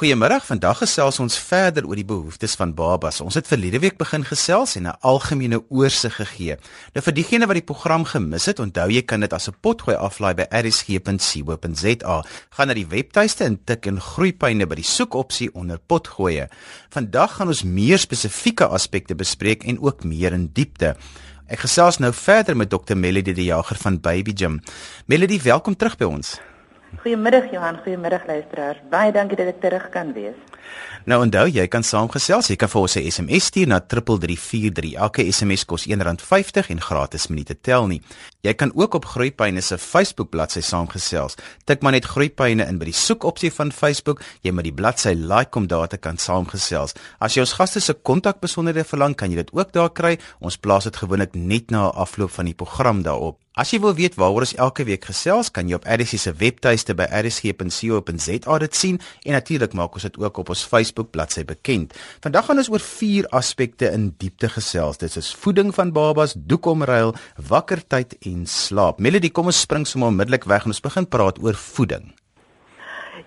Goeiemôre. Vandag gesels ons verder oor die behoeftes van babas. Ons het verlede week begin gesels en 'n algemene oorsig gegee. Nou vir diegene wat die program gemis het, onthou jy kan dit as 'n potgooi aflaai by rsg.co.za. Gaan na die webtuiste en tik in groeipyne by die soekopsie onder potgooi. Vandag gaan ons meer spesifieke aspekte bespreek en ook meer in diepte. Ek gesels nou verder met Dr Melody die Jager van Baby Gym. Melody, welkom terug by ons. Goeiemiddag Johan, goeiemiddag luisteraars. Baie dankie dat ek terug kan wees. Nou onthou, jy kan saamgesels. Jy kan vir ons 'n SMS stuur na 3343. Elke SMS kos R1.50 en gratis minute tel nie. Jy kan ook op Groeipyne se Facebook bladsy saamgesels. Tik maar net Groeipyne in by die soekopsie van Facebook. Jy moet die bladsy like om daar te kan saamgesels. As jy ons gaste se kontakbesonderhede verlang, kan jy dit ook daar kry. Ons plaas dit gewoonlik net na afloop van die program daarop. As jy wil weet waaroor ons elke week gesels, kan jy op RSG se webtuiste by rsg.co.za dit sien en natuurlik maak ons dit ook op ons Facebook bladsy bekend. Vandag gaan ons oor vier aspekte in diepte gesels. Dit is voeding van babas, doekomruil, wakkertyd en slaap. Melody, kom ons spring sommer onmiddellik weg en ons begin praat oor voeding.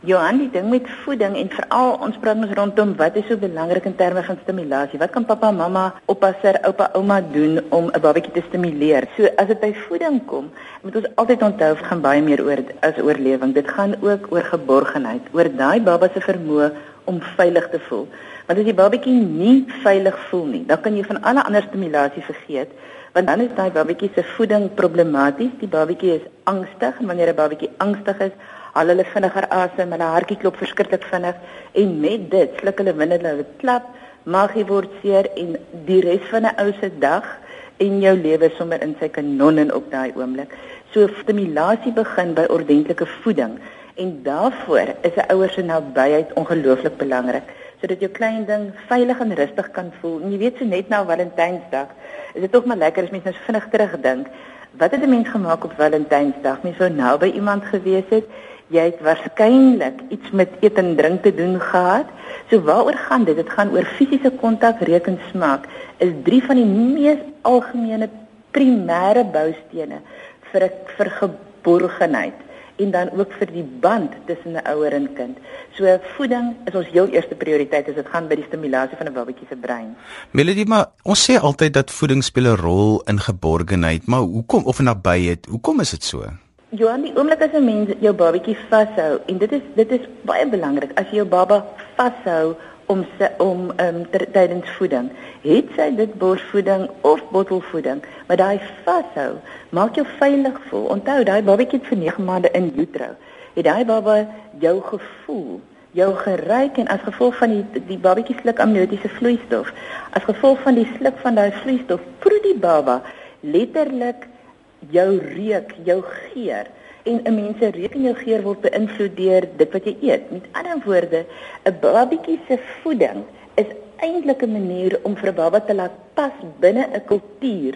Johan, die ding met voeding en veral ons praat ons rondom wat is so belangrik in terme van stimulasie. Wat kan pappa, mamma, oppasser, oupa, ouma doen om 'n babatjie te stimuleer? So as dit by voeding kom, moet ons altyd onthou gaan baie meer oor as oorlewing. Dit gaan ook oor geborgenheid, oor daai baba se vermoë om veilig te voel. Want as die babatjie nie veilig voel nie, dan kan jy van alle ander stimulasie vergeet want dan is daai babatjie se voeding problematies. Die babatjie is angstig en wanneer 'n babatjie angstig is, al hulle vinniger asem, hulle hartjie klop verskriklik vinnig en met dit sluk hulle minder hulle klap, magie word seer en die res van 'n ou se dag en jou lewe sommer in sy kanonnen op daai oomblik. So stimulasie begin by ordentlike voeding en daaroor is 'n ouer se nabyheid ongelooflik belangrik sodat jou klein ding veilig en rustig kan voel. En jy weet so net na Valentynsdag, is dit tog maar lekker as mens nou vinnig terugdink. Wat het 'n mens gemaak op Valentynsdag? Mens sou nou by iemand gewees het jy het waarskynlik iets met eet en drink te doen gehad. So waaroor gaan dit? Dit gaan oor fisiese kontak, reuk en smaak. Is drie van die mees algemene primêre boustene vir 'n vir geborgenheid en dan ook vir die band tussen 'n ouer en kind. So voeding is ons heel eerste prioriteit as dit gaan by die stimulasie van 'n babatjie se brein. Melody, maar ons sê altyd dat voeding speel 'n rol in geborgenheid, maar hoekom of nabyheid? Hoekom is dit so? Johan, die oomblik as 'n mens jou babatjie vashou en dit is dit is baie belangrik as jy jou baba vashou om se, om um, tydens voeding. Het sy dit borsvoeding of bottelvoeding, maar daai vashou maak jou veilig voel. Onthou, daai babatjie het vir 9 maande in utero. Het daai baba jou gevoel, jou geruik en as gevolg van die die babatjie sluk amniotiese vloeistof, as gevolg van die sluk van daai vloeistof, proe die baba letterlik jou reuk, jou geur en 'n mens se reuk en jou geur word beïnvloed deur dit wat jy eet. Met ander woorde, 'n babatjie se voeding is eintlik 'n manier om vir 'n baba te laat pas binne 'n kultuur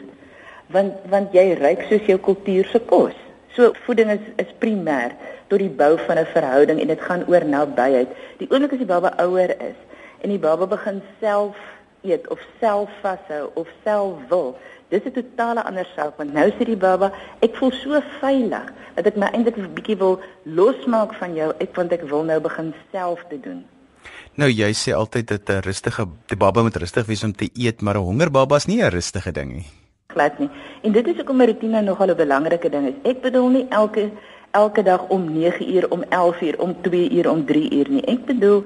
want want jy ruik soos jou kultuur se kos. So voeding is is primêr tot die bou van 'n verhouding en dit gaan oor nabyheid. Die oomblik as die baba ouer is en die baba begin self eet of self vashou of self wil, Dis 'n totale ander saak want nou sê die baba, ek voel so veilig dat ek my eintlik 'n bietjie wil losmaak van jou, ek want ek wil nou begin self te doen. Nou jy sê altyd dat 'n rustige die baba moet rustig wees om te eet, maar 'n honger baba is nie 'n rustige ding nie. Glad nie. En dit is hoekom 'n rotine nogal 'n belangrike ding is. Ek bedoel nie elke elke dag om 9 uur, om 11 uur, om 2 uur, om 3 uur nie. Ek bedoel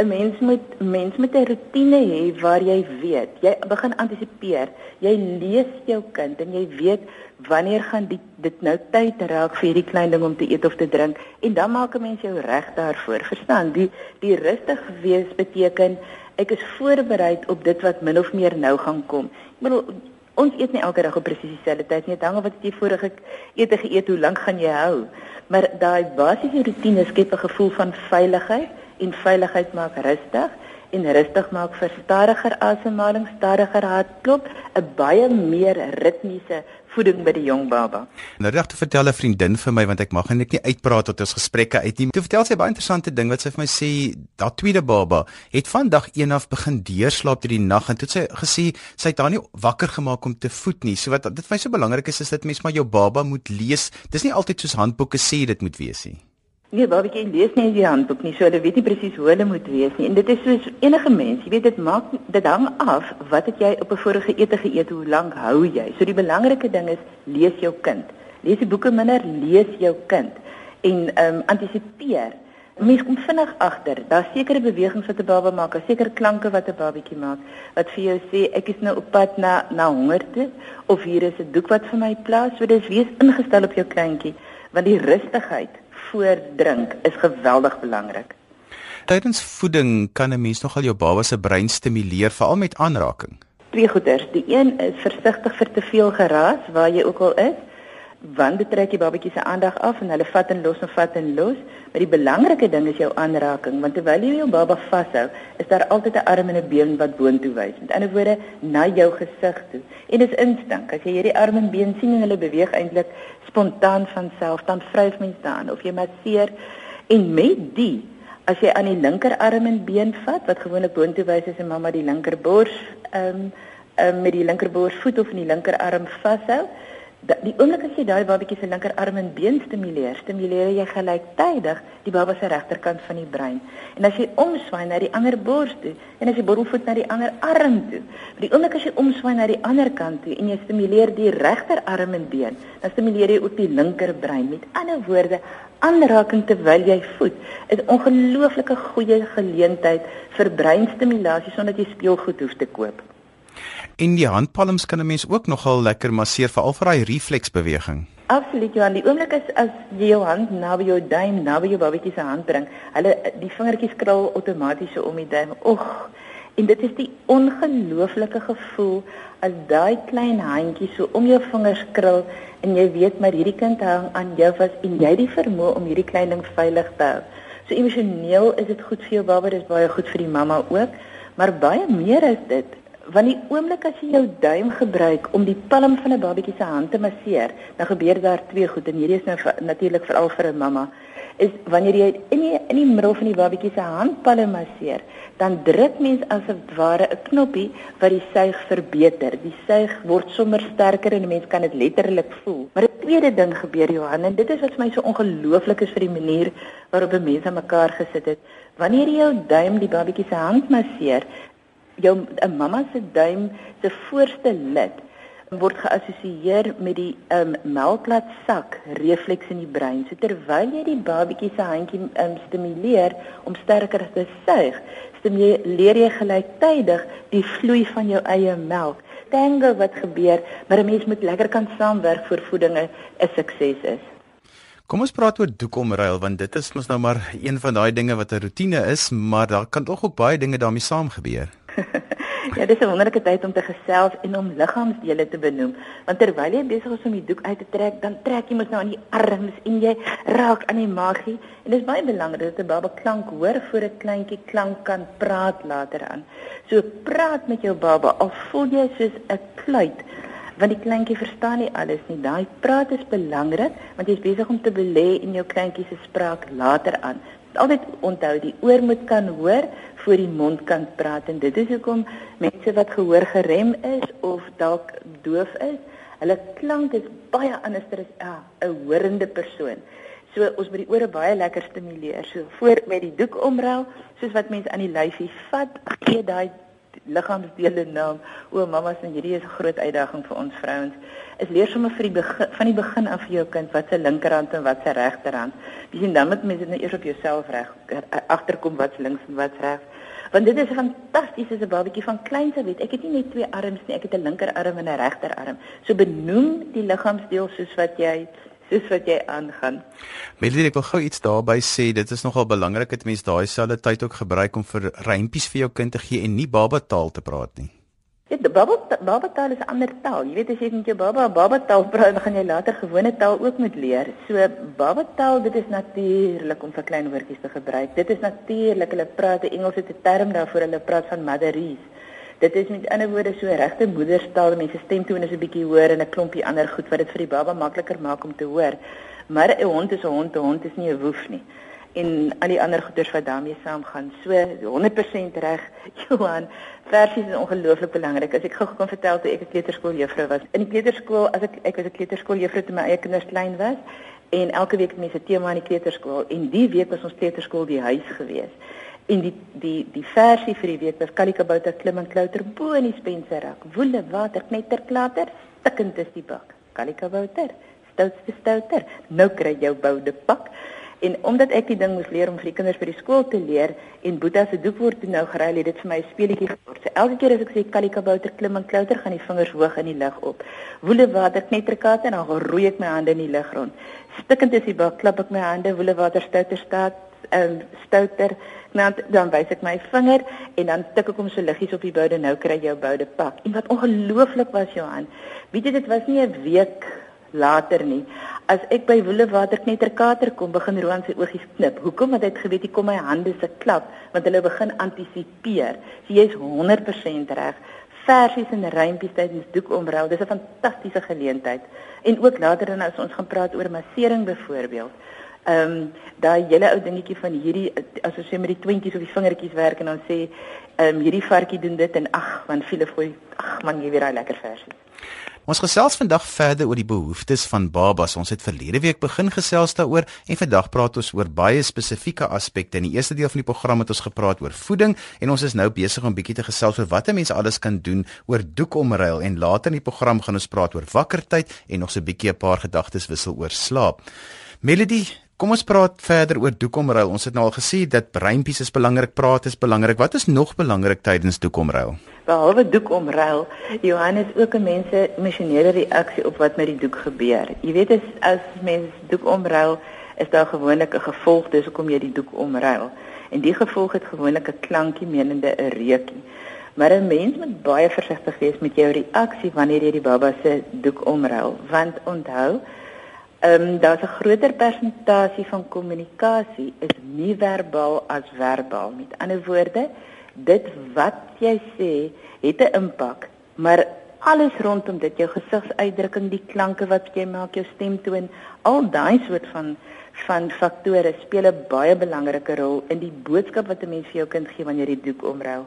'n mens moet mens met 'n rotine hê waar jy weet, jy begin antisipeer. Jy lees jou kind en jy weet wanneer gaan die, dit nou tyd raak vir hierdie klein ding om te eet of te drink en dan maak 'n mens jou reg daarvoor. Verstaan? Die die rustig wees beteken ek is voorberei op dit wat min of meer nou gaan kom. Ek bedoel ons eet nie elke dag op presies dieselfde tyd nie. Dit hang af wat jy vorige ete geëet, hoe lank gaan jy hou. Maar daai basiese rotine skep 'n gevoel van veiligheid en veiligheid maak rustig en rustig maak vir stadiger asemhaling, stadiger hartklop, 'n baie meer ritmiese voeding by die jong baba. Nou reg te vertel 'n vriendin vir my want ek mag net nie uitpraat tot ons gesprekke uit nie. Toe vertel sy 'n baie interessante ding wat sy vir my sê, daardie tweede baba het vandag eendag begin deurslaap deur die nag en toe sy gesê sy het haar nie wakker gemaak om te voed nie. So wat dit vir my so belangrik is is dat mens maar jou baba moet lees. Dis nie altyd soos handboeke sê dit moet wees nie. Nee, babatjie lees nie die handboek nie, so hulle weet nie presies hoe hulle moet wees nie. En dit is soos enige mens, jy weet dit maak dit hang af wat het jy op 'n vorige ete geëet, hoe lank hou jy. So die belangrike ding is lees jou kind. Lees die boeke minder, lees jou kind en ehm um, antisipeer Mens kom vinnig agter. Daar's sekere bewegings wat 'n baba maak, sekere klanke wat 'n babatjie maak wat vir jou sê ek is nou op pad na na honger toe of hier is 'n doek wat vir my plaas. So dis wees ingestel op jou kleintjie want die rustigheid voor drink is geweldig belangrik. Tydens voeding kan 'n mens nogal jou baba se brein stimuleer veral met aanraking. Twee goeters. Die een is versigtig vir te veel geraas waar jy ook al is want dit trek die babatjie se aandag af en hulle vat en los en vat en los. Maar die belangrike ding is jou aanraking, want terwyl jy jou baba vashou, is daar altyd 'n arm en 'n been wat boontoe wys. Met ander woorde, na jou gesig toe. En dit is instink. As jy hierdie arm en been sien en hulle beweeg eintlik spontaan van self, dan vryf mens daan of jy masseer en met die As jy aan die linkerarm en been vat wat gewoonlik boontoe wys as 'n mamma die linkerbors ehm um, um, met die linkerborsvoet of in die linkerarm vashou, die oomblik as jy daai babatjie se linkerarm en been stimuleer, stimuleer jy gelyktydig die baba se regterkant van die brein. En as jy omswaai na die ander bors toe en as jy borrelvoet na die ander arm toe, die oomblik as jy omswaai na die ander kant toe en jy stimuleer die regterarm en been, dan stimuleer jy ook die linkerbrein. Met ander woorde, aanraking terwyl jy voed is 'n ongelooflike goeie geleentheid vir breinstimulasie sonder dat jy speelgoed hoef te koop. En die handpalms kan 'n mens ook nogal lekker masseer veral vir daai refleksbeweging. Absoluut, Johan. Die oomblik is as jy jou hand naby jou duim, naby jou babatjie se hand bring, hulle die vingertjies krul outomaties om die duim. Oeg. En dit is die ongelooflike gevoel as daai klein handjie so om jou vingers krul en jy weet maar hierdie kind hang aan jou vas en jy die vermoë om hierdie klein ding veilig te hou. So emosioneel is dit goed vir jou baba, dit is baie goed vir die mamma ook, maar baie meer is dit Want die oomblik as jy jou duim gebruik om die palm van 'n babatjie se hand te masseer, dan gebeur daar twee goed en hierdie is nou natuurlik veral vir 'n mamma, is wanneer jy in die in die middel van die babatjie se handpalm masseer, dan druk mens asof ware 'n knoppie wat die suig verbeter. Die suig word sommer sterker en 'n mens kan dit letterlik voel. Maar 'n tweede ding gebeur Johan en dit is wat vir my so ongelooflik is vir die manier waarop mense mekaar gesit het. Wanneer jy jou duim die babatjie se hand masseer, jou 'n mamma se duim se voorste lid word geassosieer met die um, melklat sak refleks in die brein. So terwyl jy die babatjie se handjie um, stimuleer om sterker te suig, stimuleer jy gelyktydig die vloei van jou eie melk. Tango wat gebeur, maar 'n mens moet lekker kan saamwerk vir voeding 'n sukses is. Kom ons praat oor doekomruil want dit is mos nou maar een van daai dinge wat 'n rotine is, maar daar kan tog ook baie dinge daarmee saam gebeur. ja, dis 'n wonderlike tyd om te gesels en om liggaamsdele te benoem. Want terwyl jy besig is om die doek uit te trek, dan trek jy mos nou aan die arms en jy raak aan die magie. En dit is baie belangrik dat 'n baba klank hoor voor 'n kleintjie klank kan praat later aan. So praat met jou baba al voel jy soos 'n kluit want die kleintjie verstaan nie alles nie. Daai praat is belangrik want jy's besig om te belê in jou kleintjie se spraak later aan. Altyd onthou die oor moet kan hoor voor die mond kan praat en dit is hoekom mense wat gehoor gerem is of dalk doof is, hulle klank is baie anders as ja, 'n horende persoon. So ons moet die ore baie lekker stimuleer. So voor met die doek omruil, soos wat mense aan die lyfie vat, gee daai liggaamsdele naam. O, mamas, en hierdie is 'n groot uitdaging vir ons vrouens. Is leer sommer vir die begin van die begin af vir jou kind wat se linkerhand en wat se regterhand. Jy sien dan moet mense net eers op jouself reg agterkom wat links en wat regs want dit is fantasties as 'n babatjie van kleins af weet. Ek het nie net twee arms nie, ek het 'n linkerarm en 'n regterarm. So benoem die liggaamsdeel soos wat jy soos wat jy aangaan. Melody, ek wil gou iets daarby sê. Dit is nogal belangrik dat mense daai selfde tyd ook gebruik om vir rympies vir jou kind te gee en nie babataal te praat nie. Ja, baba baba taal is 'n ander taal. Jy weet as jy met jou baba baba taal praat, dan gaan jy later gewone taal ook moet leer. So baba taal, dit is natuurlik om vir klein woordjies te gebruik. Dit is natuurlik. Hulle praat 'n Engelse term daarvoor. Hulle praat van motherese. Dit is met ander woorde so regte moederstaal. Mense stemtoon is 'n bietjie hoër en 'n klompie ander goed wat dit vir die baba makliker maak om te hoor. Maar 'n hond is 'n hond, 'n hond is nie 'n woef nie en al die ander goeders wat daarmee saamgaan. So 100% reg, Johan. Versies is ongelooflik belangrik. As ek gou kon vertel toe ek 'n kleuterskooljuffrou was. In die kleuterskool, as ek ek was 'n kleuterskooljuffrou toe my eie kinders klein was, En elke week het mense tema in die kleuterskool en die week was ons kleuterskool die huis gewees. En die die die versie vir die week was Kalikabouter klim en klouter bo in die spenserak. Woele water knetter klater, stikkend is die bak. Kalikabouter, stoutste stouter, nou kry jou boude pak. En omdat ek die ding moes leer om vir die kinders by die skool te leer en Boeta se doek word toe nou geruil het dit vir my 'n speletjie geword. So elke keer as ek sê kalikabouter klim en klouter gaan die vingers hoog in die lug op. Woele water knetterkat en dan rooi ek my hande in die lug rond. Stikkend is die bak, klap ek my hande, woele water stouter staat en um, stouter dan dan wys ek my vinger en dan tik ek hom so liggies op die boude nou kry jou boude pak. En wat ongelooflik was Johan. Weet jy dit was nie 'n week later nie. As ek by Woelewater knetterkater kom, begin Roan sy oogies knip. Hoekom? Want hy het geweet hier kom my hande se klap, want hulle begin antisipeer. So jy's 100% reg. Versies en rympies tydens doekomruil, dis 'n fantastiese geleentheid. En ook later dan as ons gaan praat oor massering byvoorbeeld. Ehm um, daai hele ou dingetjie van hierdie as ons sê met die twintjies of die vingertjies werk en dan sê ehm um, hierdie varkie doen dit en ag man, viele fooi, ag man, jy weer daai lekker versie. Ons gesels vandag verder oor die behoeftes van babas. Ons het verlede week begin gesels daaroor en vandag praat ons oor baie spesifieke aspekte. In die eerste deel van die program het ons gepraat oor voeding en ons is nou besig om bietjie te gesels oor wat mense alles kan doen oor doekomruil en later in die program gaan ons praat oor wakkertyd en nog so 'n bietjie 'n paar gedagtes wissel oor slaap. Melody, Kom ons praat verder oor doekomruil. Ons het nou al gesê dat breinpies is belangrik, praat is belangrik. Wat is nog belangrik tydens doekomruil? Behalwe doekomruil, Johannes ook 'n mense emosionele reaksie op wat met die doek gebeur. Jy weet as as mens doekomruil, is daar gewoonlik 'n gevolg dis hoekom jy die doek omruil. En die gevolg het gewoonlik 'n klankie menende 'n reukie. Maar 'n mens moet baie versigtig wees met jou reaksie wanneer jy die baba se doek omruil, want onthou Ehm um, daar's 'n groter persentasie van kommunikasie is nie verbaal as verbaal. Met ander woorde, dit wat jy sê het 'n impak, maar alles rondom dit, jou gesigsuitdrukking, die klanke wat jy maak, jou stemtoon, al daai soort van van faktore speel 'n baie belangrike rol in die boodskap wat 'n mens vir jou kind gee wanneer jy die doek omruil.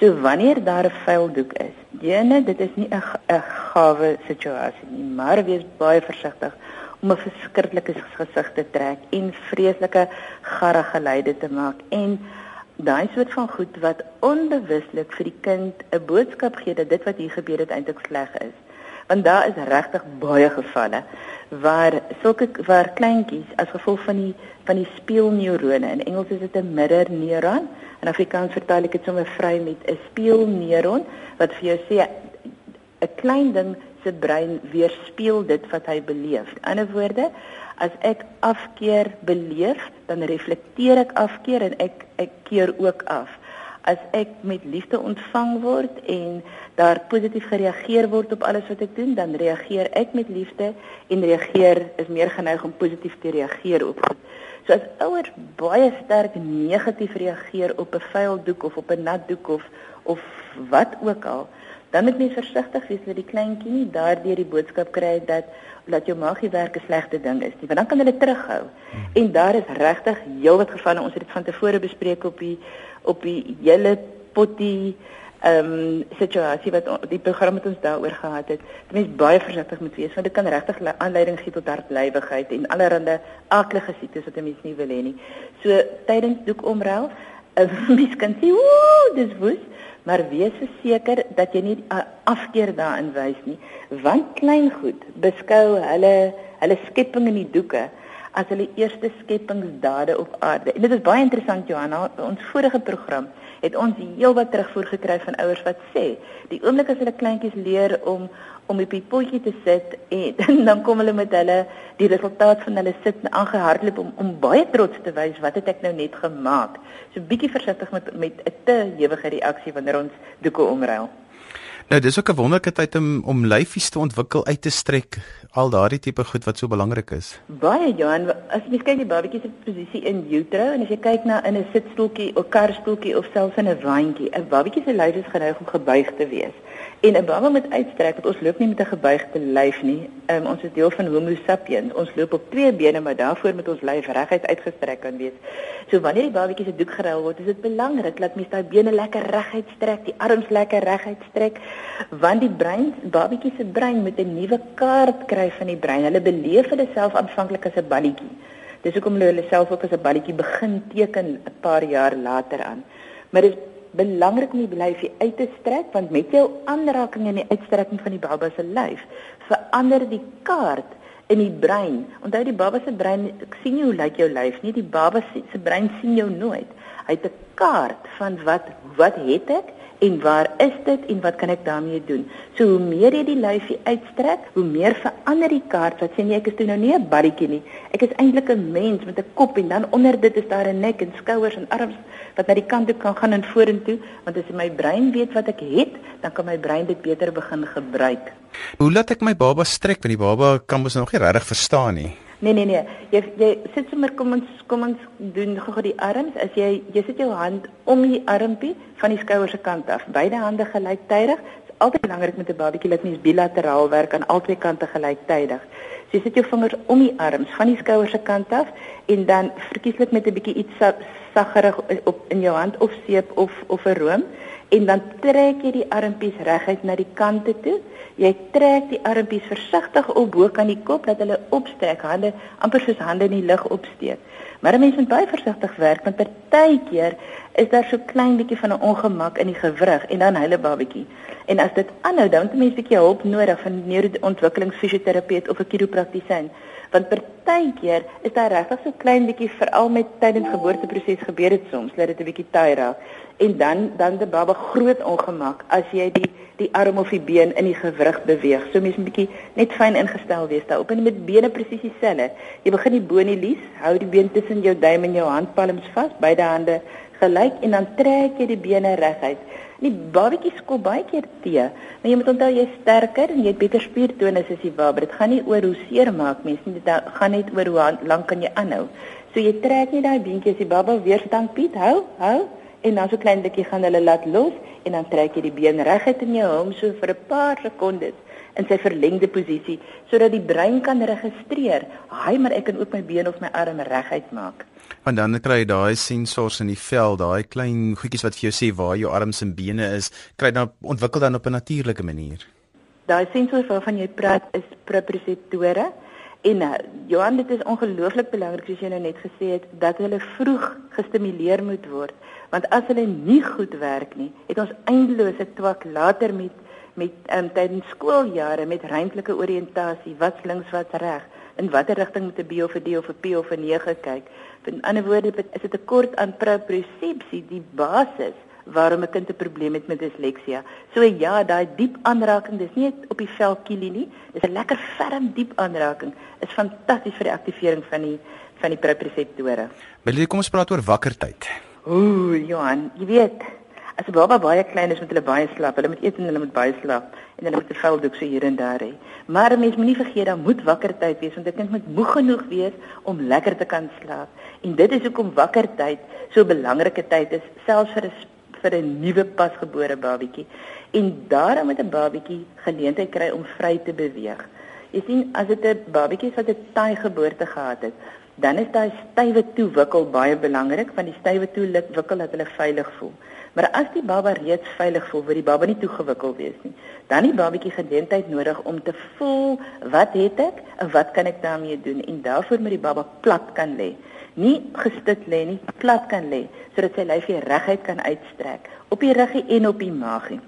So wanneer daar 'n vuil doek is, jene, dit is nie 'n 'n gawe situasie nie, maar wees baie versigtig om 'n verskriklike gesig te trek en vreeslike garre geluide te maak en daai soort van goed wat onbewuslik vir die kind 'n boodskap gee dat dit wat hier gebeur het eintlik sleg is. Want daar is regtig baie gevalle waar sulke waar kleintjies as gevolg van die van die speelneurone in Engels is dit 'n mirror neuron en Afrikaans vertaal ek dit sommer vry met 'n speelneuron wat vir jou sê 'n klein ding se brein weerspieël dit wat hy beleef. In ander woorde, as ek afkeer beleef, dan reflekteer ek afkeer en ek ek keer ook af. As ek met liefde ontvang word en daar positief gereageer word op alles wat ek doen, dan reageer ek met liefde en reageer is meer geneig om positief te reageer op goed. So as ouers baie sterk negatief reageer op 'n vuil doek of op 'n nat doek of of wat ook al, dan moet mens versigtig wees dat die kleintjie nie daardeur die boodskap kry dat dat jou magiewerk 'n slegte ding is nie, want dan kan hulle terughou. Hmm. En daar is regtig heelwat gevalle, ons het dit van tevore bespreek op die op die hele potty ehm um, situasie wat die program met ons daaroor gehad het. Dit mens baie versigtig moet wees want dit kan regtig aanleiding gee tot hartlywigheid en allerlei aardige siektes wat 'n mens nie wil hê nie. So tydens doekomruil, 'n mens kan sê, "Ooh, dis woes." maar wees seker dat jy nie afkeer daarin wys nie. Want klein goed beskou hulle hulle skepping in die doeke as hulle eerste skepingsdade op aarde. En dit is baie interessant Johanna. Ons vorige program het ons heelwat terugvoer gekry van ouers wat sê die oomblik as hulle kleintjies leer om om op die potjie te sit en dan kom hulle met hulle die resultaat van hulle sit en aangehardloop om om baie trots te wys wat het ek nou net gemaak. So bietjie versigtig met met 'n te hewige reaksie wanneer ons doeke omruil. Nou dis ook 'n wonderlike tyd om om lyfies te ontwikkel, uit te strek, al daardie tipe goed wat so belangrik is. Baie Johan, as jy kyk die babatjie se posisie in utero en as jy kyk na in 'n sitstoeltjie of karstoeltjie of selfs in 'n waantjie, 'n babatjie se lyf is geneig om gebuig te wees. En 'n baba moet uitstrek want ons loop nie met 'n gebuigde lyf nie. Um, ons is deel van Homo sapiens. Ons loop op twee bene, maar daarvoor moet ons lyf reguit uitgestrek kan wees. So wanneer die babatjie se doek geruil word, is dit belangrik dat mens daai bene lekker reguit strek, die arms lekker reguit strek, Want die brein, babatjie se brein moet 'n nuwe kaart kry van die brein. Hulle beleef hulle self aanvanklik as 'n balletjie. Dis hoekom hulle hulle self ook as 'n balletjie begin teken 'n paar jaar later aan. Maar dit is belangrik om die lyfie uit te strek want met jou aanraking en die uitstrekking van die baba se lyf verander die kaart in die brein. Onthou die baba se brein, ek sien nie hoe lyk jou lyf nie, die baba se brein sien jou nooit. Hy het 'n kaart van wat wat het ek en waar is dit en wat kan ek daarmee doen? So hoe meer jy die lyfie uitstrek, hoe meer verander die kaart. Wat sê jy ek is toe nou nie 'n balletjie nie. Ek is eintlik 'n mens met 'n kop en dan onder dit is daar 'n nek en skouers en arms wat na die kant toe kan gaan en vorentoe, want as my brein weet wat ek het, dan kan my brein dit beter begin gebruik. Hoe laat ek my baba strek want die baba kan mos nog nie regtig verstaan nie. Nee nee nee. Jy jy sit sommer kom ons kom ons doen gou-gou die arms. As jy jy sit jou hand om die armpie van die skouer se kant af. Beide hande gelyktydig. Dit is altyd belangrik met 'n babatjie dat mens bilateraal werk aan albei kante gelyktydig. So jy sit jou vingers om die arms van die skouer se kant af en dan verkieslik met 'n bietjie iets saggerig op in jou hand of seep of of 'n room en dan trek jy die armpies reguit na die kante toe. Jy trek die armpies versigtig op bo kan die kop dat hulle opstrek, hande amper soos hande in die lug opsteek. Maar 'n mens moet baie versigtig werk want partykeer is daar so klein bietjie van 'n ongemak in die gewrig en dan hulle babatjie. En as dit aanhou, dan het 'n mens bietjie hulp nodig van 'n neuroontwikkelingsfisioterapeut of 'n chiropraktisyn. Want partykeer is daar regtig so klein bietjie veral met tydens geboorteproses gebeur dit soms dat dit 'n bietjie taai raak en dan dan die baba groot ongemak as jy die die arm of die been in die gewrig beweeg. So mens 'n bietjie net fyn ingestel wees daarop en met bene presies dieselfde. Jy begin die bonielies, hou die been tussen jou duim en jou handpalms vas, beide hande gelyk en dan trek jy die bene reguit. Die babatjie skop baie keer te, maar jy moet onthou jy's sterker en jy het beter spiertonus as die baba. Dit gaan nie oor hoe seer maak mens nie, dit gaan net oor hoe lank kan jy aanhou. So jy trek net daai beentjie as die baba weerstand bied, hou, hou en dan so klein bietjie gaan hulle laat los en dan trek jy die been reguit in jou hom so vir 'n paar sekondes in sy verlengde posisie sodat die brein kan registreer, "Haai, maar ek kan ook my been of my arm reguit maak." Want dan kry jy daai sensors in die vel, daai klein goedjies wat vir jou sê waar jou arms en bene is, kry dan ontwikkel dan op 'n natuurlike manier. Daai sensors waarvan jy praat is proprioseptore. En uh, Johan, dit is ongelooflik belangrik soos jy nou net gesê het dat hulle vroeg gestimuleer moet word, want as hulle nie goed werk nie, het ons eindelose twak later met met um, tydens skooljare met ruimtelike oriëntasie, wat links wat reg, in watter rigting moet 'n B of 'n D of 'n P of 'n 9 kyk. In ander woorde, is dit 'n kort aan propriosepsie, die basis waarom 'n kind 'n probleem het met disleksia. So ja, daai diep aanraking, dis nie op die velkielie nie, dis 'n lekker ferm diep aanraking. Is fantasties vir die aktivering van die van die proprioseptore. Wil kom ons praat oor wakkertyd? Ooh, Johan, jy weet, as 'n baba baie klein is, moet hulle baie slaap. Hulle moet eet en hulle moet baie slaap en hulle moet 'n vuildoek so hier en daar hê. Maar mens moet nie vergeet dat moet wakkertyd wees want 'n kind moet moeg genoeg wees om lekker te kan slaap. En dit is hoekom wakkertyd so 'n belangrike tyd is, selfs vir 'n vir 'n nuwe pasgebore babatjie en daarom moet 'n babatjie geleentheid kry om vry te beweeg. Jy sien as dit 'n babatjie is wat 'n taai geboorte gehad het, dan is daai stywe toewikkel baie belangrik want die stywe toewikkel dat hulle veilig voel. Maar as die baba reeds veilig voel, word die baba nie toegewikkel wees nie. Dan die babatjie geleentheid nodig om te voel wat het ek en wat kan ek daarmee doen en daarvoor moet die baba plat kan lê nie gestit lê nie, plat kan lê sodat sy lyfie reguit kan uitstrek op die ruggie en op die maagie.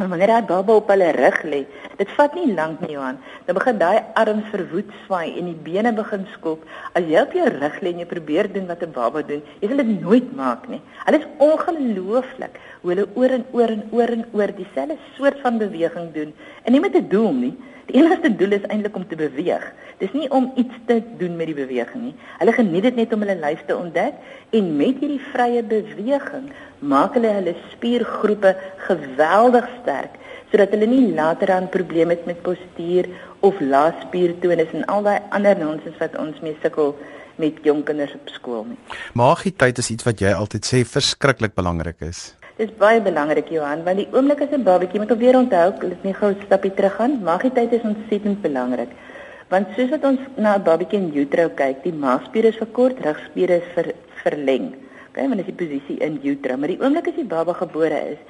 Maar wanneer hy baba op hulle rug lê, dit vat nie lank nie Johan, dan begin daai arms verwoed swaai en die bene begin skop. As jy op jou rug lê en jy probeer doen wat 'n baba doen, jy sal dit nooit maak nie. Hulle is ongelooflik hoe hulle oor en oor en oor en oor dieselfde soort van beweging doen en nie met 'n doel nie. Die enigste doel is eintlik om te beweeg. Dis nie om iets te doen met die beweging nie. Hulle geniet dit net om hulle lyf te ontdek en met hierdie vrye beweging maak hulle hulle spiergroepe geweldig sterk sodat hulle nie later aan probleme het met postuur of lae spiertonus en al daai ander nonsens wat ons mee sukkel met jong kinders op skool nie. Magietyd is iets wat jy altyd sê verskriklik belangrik is. Dis baie belangrik Johan, want die oomblik as 'n babatjie moet weer onthou, dit nie gou 'n stapie terug gaan. Magietyd is ontsettend belangrik. Want soos wat ons na 'n babatjie in utero kyk, die maagspiere is verkort, rugspiere is ver, verleng. Hè, want dit is die posisie in utero, maar die oomblik as die baba gebore is,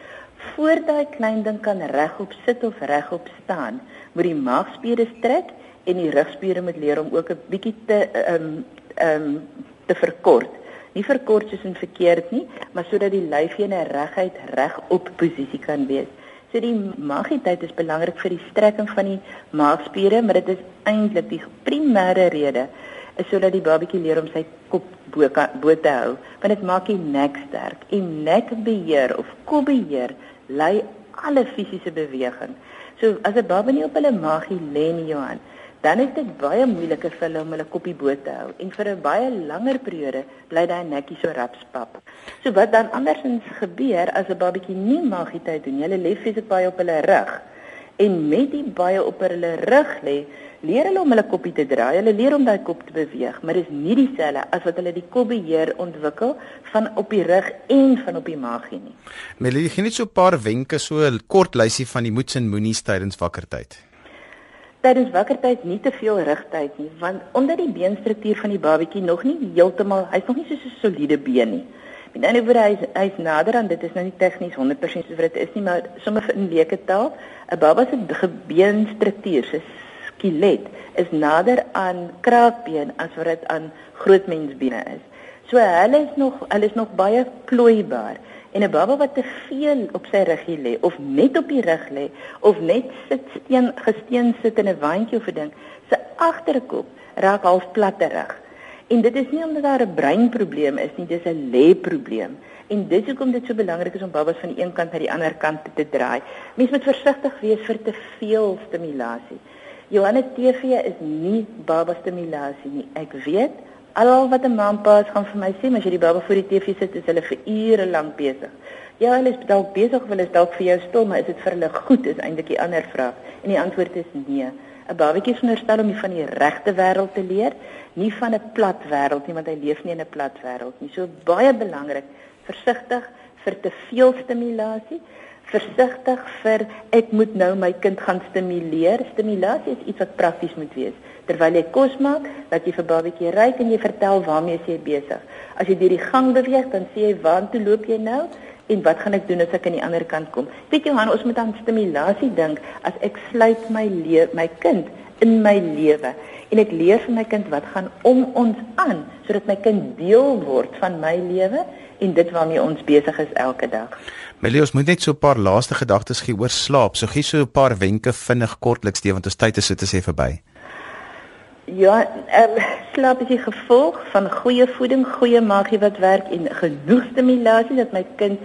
voor daai klein ding kan regop sit of regop staan, moet die maagspiere strek en die rugspiere moet leer om ook 'n bietjie te ehm um, ehm um, te verkort. Nie verkort soos in verkeerd nie, maar sodat die lyfie in 'n reguit regop posisie kan wees. So die maagietyd is belangrik vir die strekking van die maagspiere, maar dit is eintlik die primêre rede is sodat die babatjie leer om sy kop bo bo te hou, want dit maak die nek sterk. En nekbeheer of kopbeheer lei alle fisiese beweging. So as 'n baba nie op hulle maagie lê nie, Johan, dan is dit baie moeiliker vir hulle om hulle kopie bo te hou en vir 'n baie langer periode bly daai nekkie so rapspap. So wat dan andersins gebeur as 'n babatjie nie maagie tyd doen nie, hulle lê fisies baie op hulle rug en met die baie op hulle rug lê, leer hulle om hulle koppie te draai. Hulle leer om daai kop te beweeg, maar dit is nie dieselfde as wat hulle die kop beheer ontwikkel van op die rug en van op die maagie nie. Melie, gee net so 'n paar wenke, so 'n kort lysie van die moets en moenies tydens wakkertyd. Tydens wakkertyd nie te veel rigtyd nie, want omdat die beenstruktuur van die babatjie nog nie heeltemal, hy's nog nie so 'n soliede been nie. Met ander woorde hy's hy's nader aan dit is nou nie tegnies 100% soos wat dit is nie, maar sommer in leuke taal, 'n baba se gebeenstruktuur, sy skelet is nader aan kraakbeen as wat dit aan grootmensbene is. So hulle is nog hulle is nog baie plooibaar. En 'n baba wat te veel op sy ruggie lê of net op die rug lê of net sit steen gesteen sit in 'n wandjie of 'n ding, sy agterkop raak half platterig. En dit is nie omdat daar 'n breinprobleem is nie, dis 'n lê-probleem. En dis hoekom dit so belangrik is om babas van die een kant na die ander kant te draai. Mens moet versigtig wees vir te veel stimulasie. Johannes TV is nie baba stimulasie nie. Ek weet alhoewel wat 'n maampa gaan vir my sê, maar as jy die baba voor die TV sit, is hulle vir ure lank besig. Ja, hulle is dalk besig of hulle is dalk vir jou stil, maar is dit vir hulle goed is eintlik die ander vraag. En die antwoord is nee. 'n Babatjie is veronderstel om van die regte wêreld te leer, nie van 'n plat wêreld nie, want hy leef nie in 'n plat wêreld nie. So baie belangrik, versigtig vir te veel stimulasie versigtig vir ek moet nou my kind gaan stimuleer. Stimulasie is iets wat prakties moet wees. Terwyl jy kos maak, dat jy vir babatjie ry en jy vertel waarmee jy besig. As jy deur die gang beweeg, dan sê jy waartoe loop jy nou en wat gaan ek doen as ek aan die ander kant kom? Weet jy Johan, ons moet aan stimulasie dink as ek sluit my my kind in my lewe en ek leer vir my kind wat gaan om ons aan sodat my kind deel word van my lewe en dit waarmee ons besig is elke dag. Melios moet net so 'n paar laaste gedagtes gee oor slaap. So gee so 'n paar wenke vinnig kortliks die want ons tyd is so te sê verby. Ja, ehm um, slaap is die gevolg van goeie voeding, goeie maagie wat werk en genoeg stimulasie dat my kind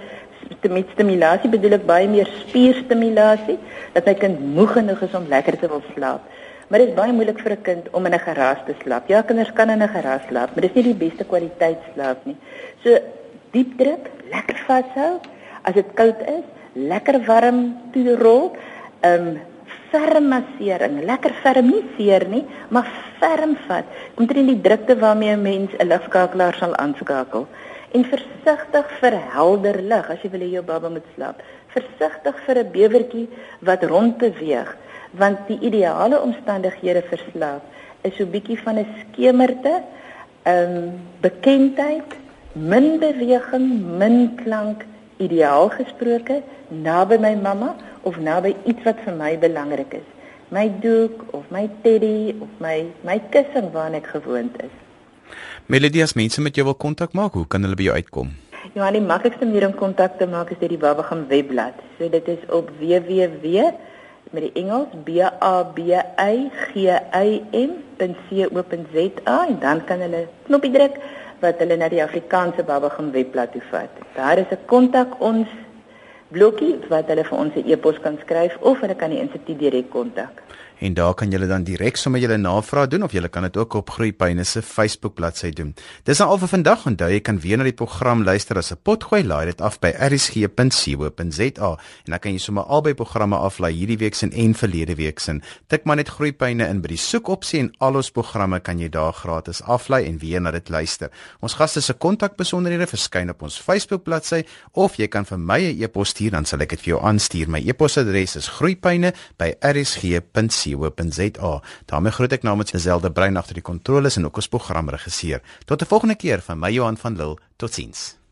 met stimulasie bedoel ek baie meer spierstimulasie dat my kind moeg genoeg is om lekker te wil slaap. Maar dit is baie moeilik vir 'n kind om in 'n geraas te slaap. Ja, kinders kan in 'n geraas slaap, maar dit is nie die beste kwaliteit slaap nie. So diep druk, lekker vashou as dit koud is, lekker warm toe rol. Ehm um, ferm massering, lekker ferm nie seer nie, maar ferm vat. Omtrent die drukte waarmee 'n mens 'n ligskakelaar sal aanskakel. En versigtig vir helder lig as jy wil hê jou baba moet slaap. Versigtig vir 'n bewertjie wat rond beweeg, want die ideale omstandighede vir slaap is so bietjie van 'n skemerte, ehm um, bekendheid, min beweging, min klank ideaal gesproke naby my mamma of naby iets wat vir my belangrik is. My doek of my teddy of my my kussing waarna ek gewoond is. Melody as mense met jou wil kontak maak, hoe kan hulle by jou uitkom? Ja, die maklikste manier om kontak te maak is deur die Babagam webblad. So dit is op www met die Engels b a b y g y m.co.za en dan kan hulle knoppie druk wat hulle na die Afrikaanse Babagam webblad toe vat. Daar is 'n kontak ons blokkie wat hulle vir ons 'n e-pos kan skryf of hulle kan die instituut direk kontak en daar kan julle dan direk sommer julle navraag doen of julle kan dit ook op Groepyne se Facebook bladsy doen. Dis nou al vir vandag. Onthou jy kan weer na die program luister as 'n potgooi laai dit af by rsg.co.za en dan kan jy sommer albei programme aflaai hierdie week se en verlede week se. Tik maar net Groepyne in by die soekopsie en al ons programme kan jy daar gratis aflaai en weer na dit luister. Ons gaste se kontakbesonderhede verskyn op ons Facebook bladsy of jy kan vir my 'n e-pos stuur dan sal ek dit vir jou aanstuur. My e-posadres is groepyne@rsg.co.za rsg.co.za. daarmee groet ek namens Zelda Brein agter die kontroles en ook ons programregisseur. Tot 'n volgende keer van my Johan van Lille. Totsiens.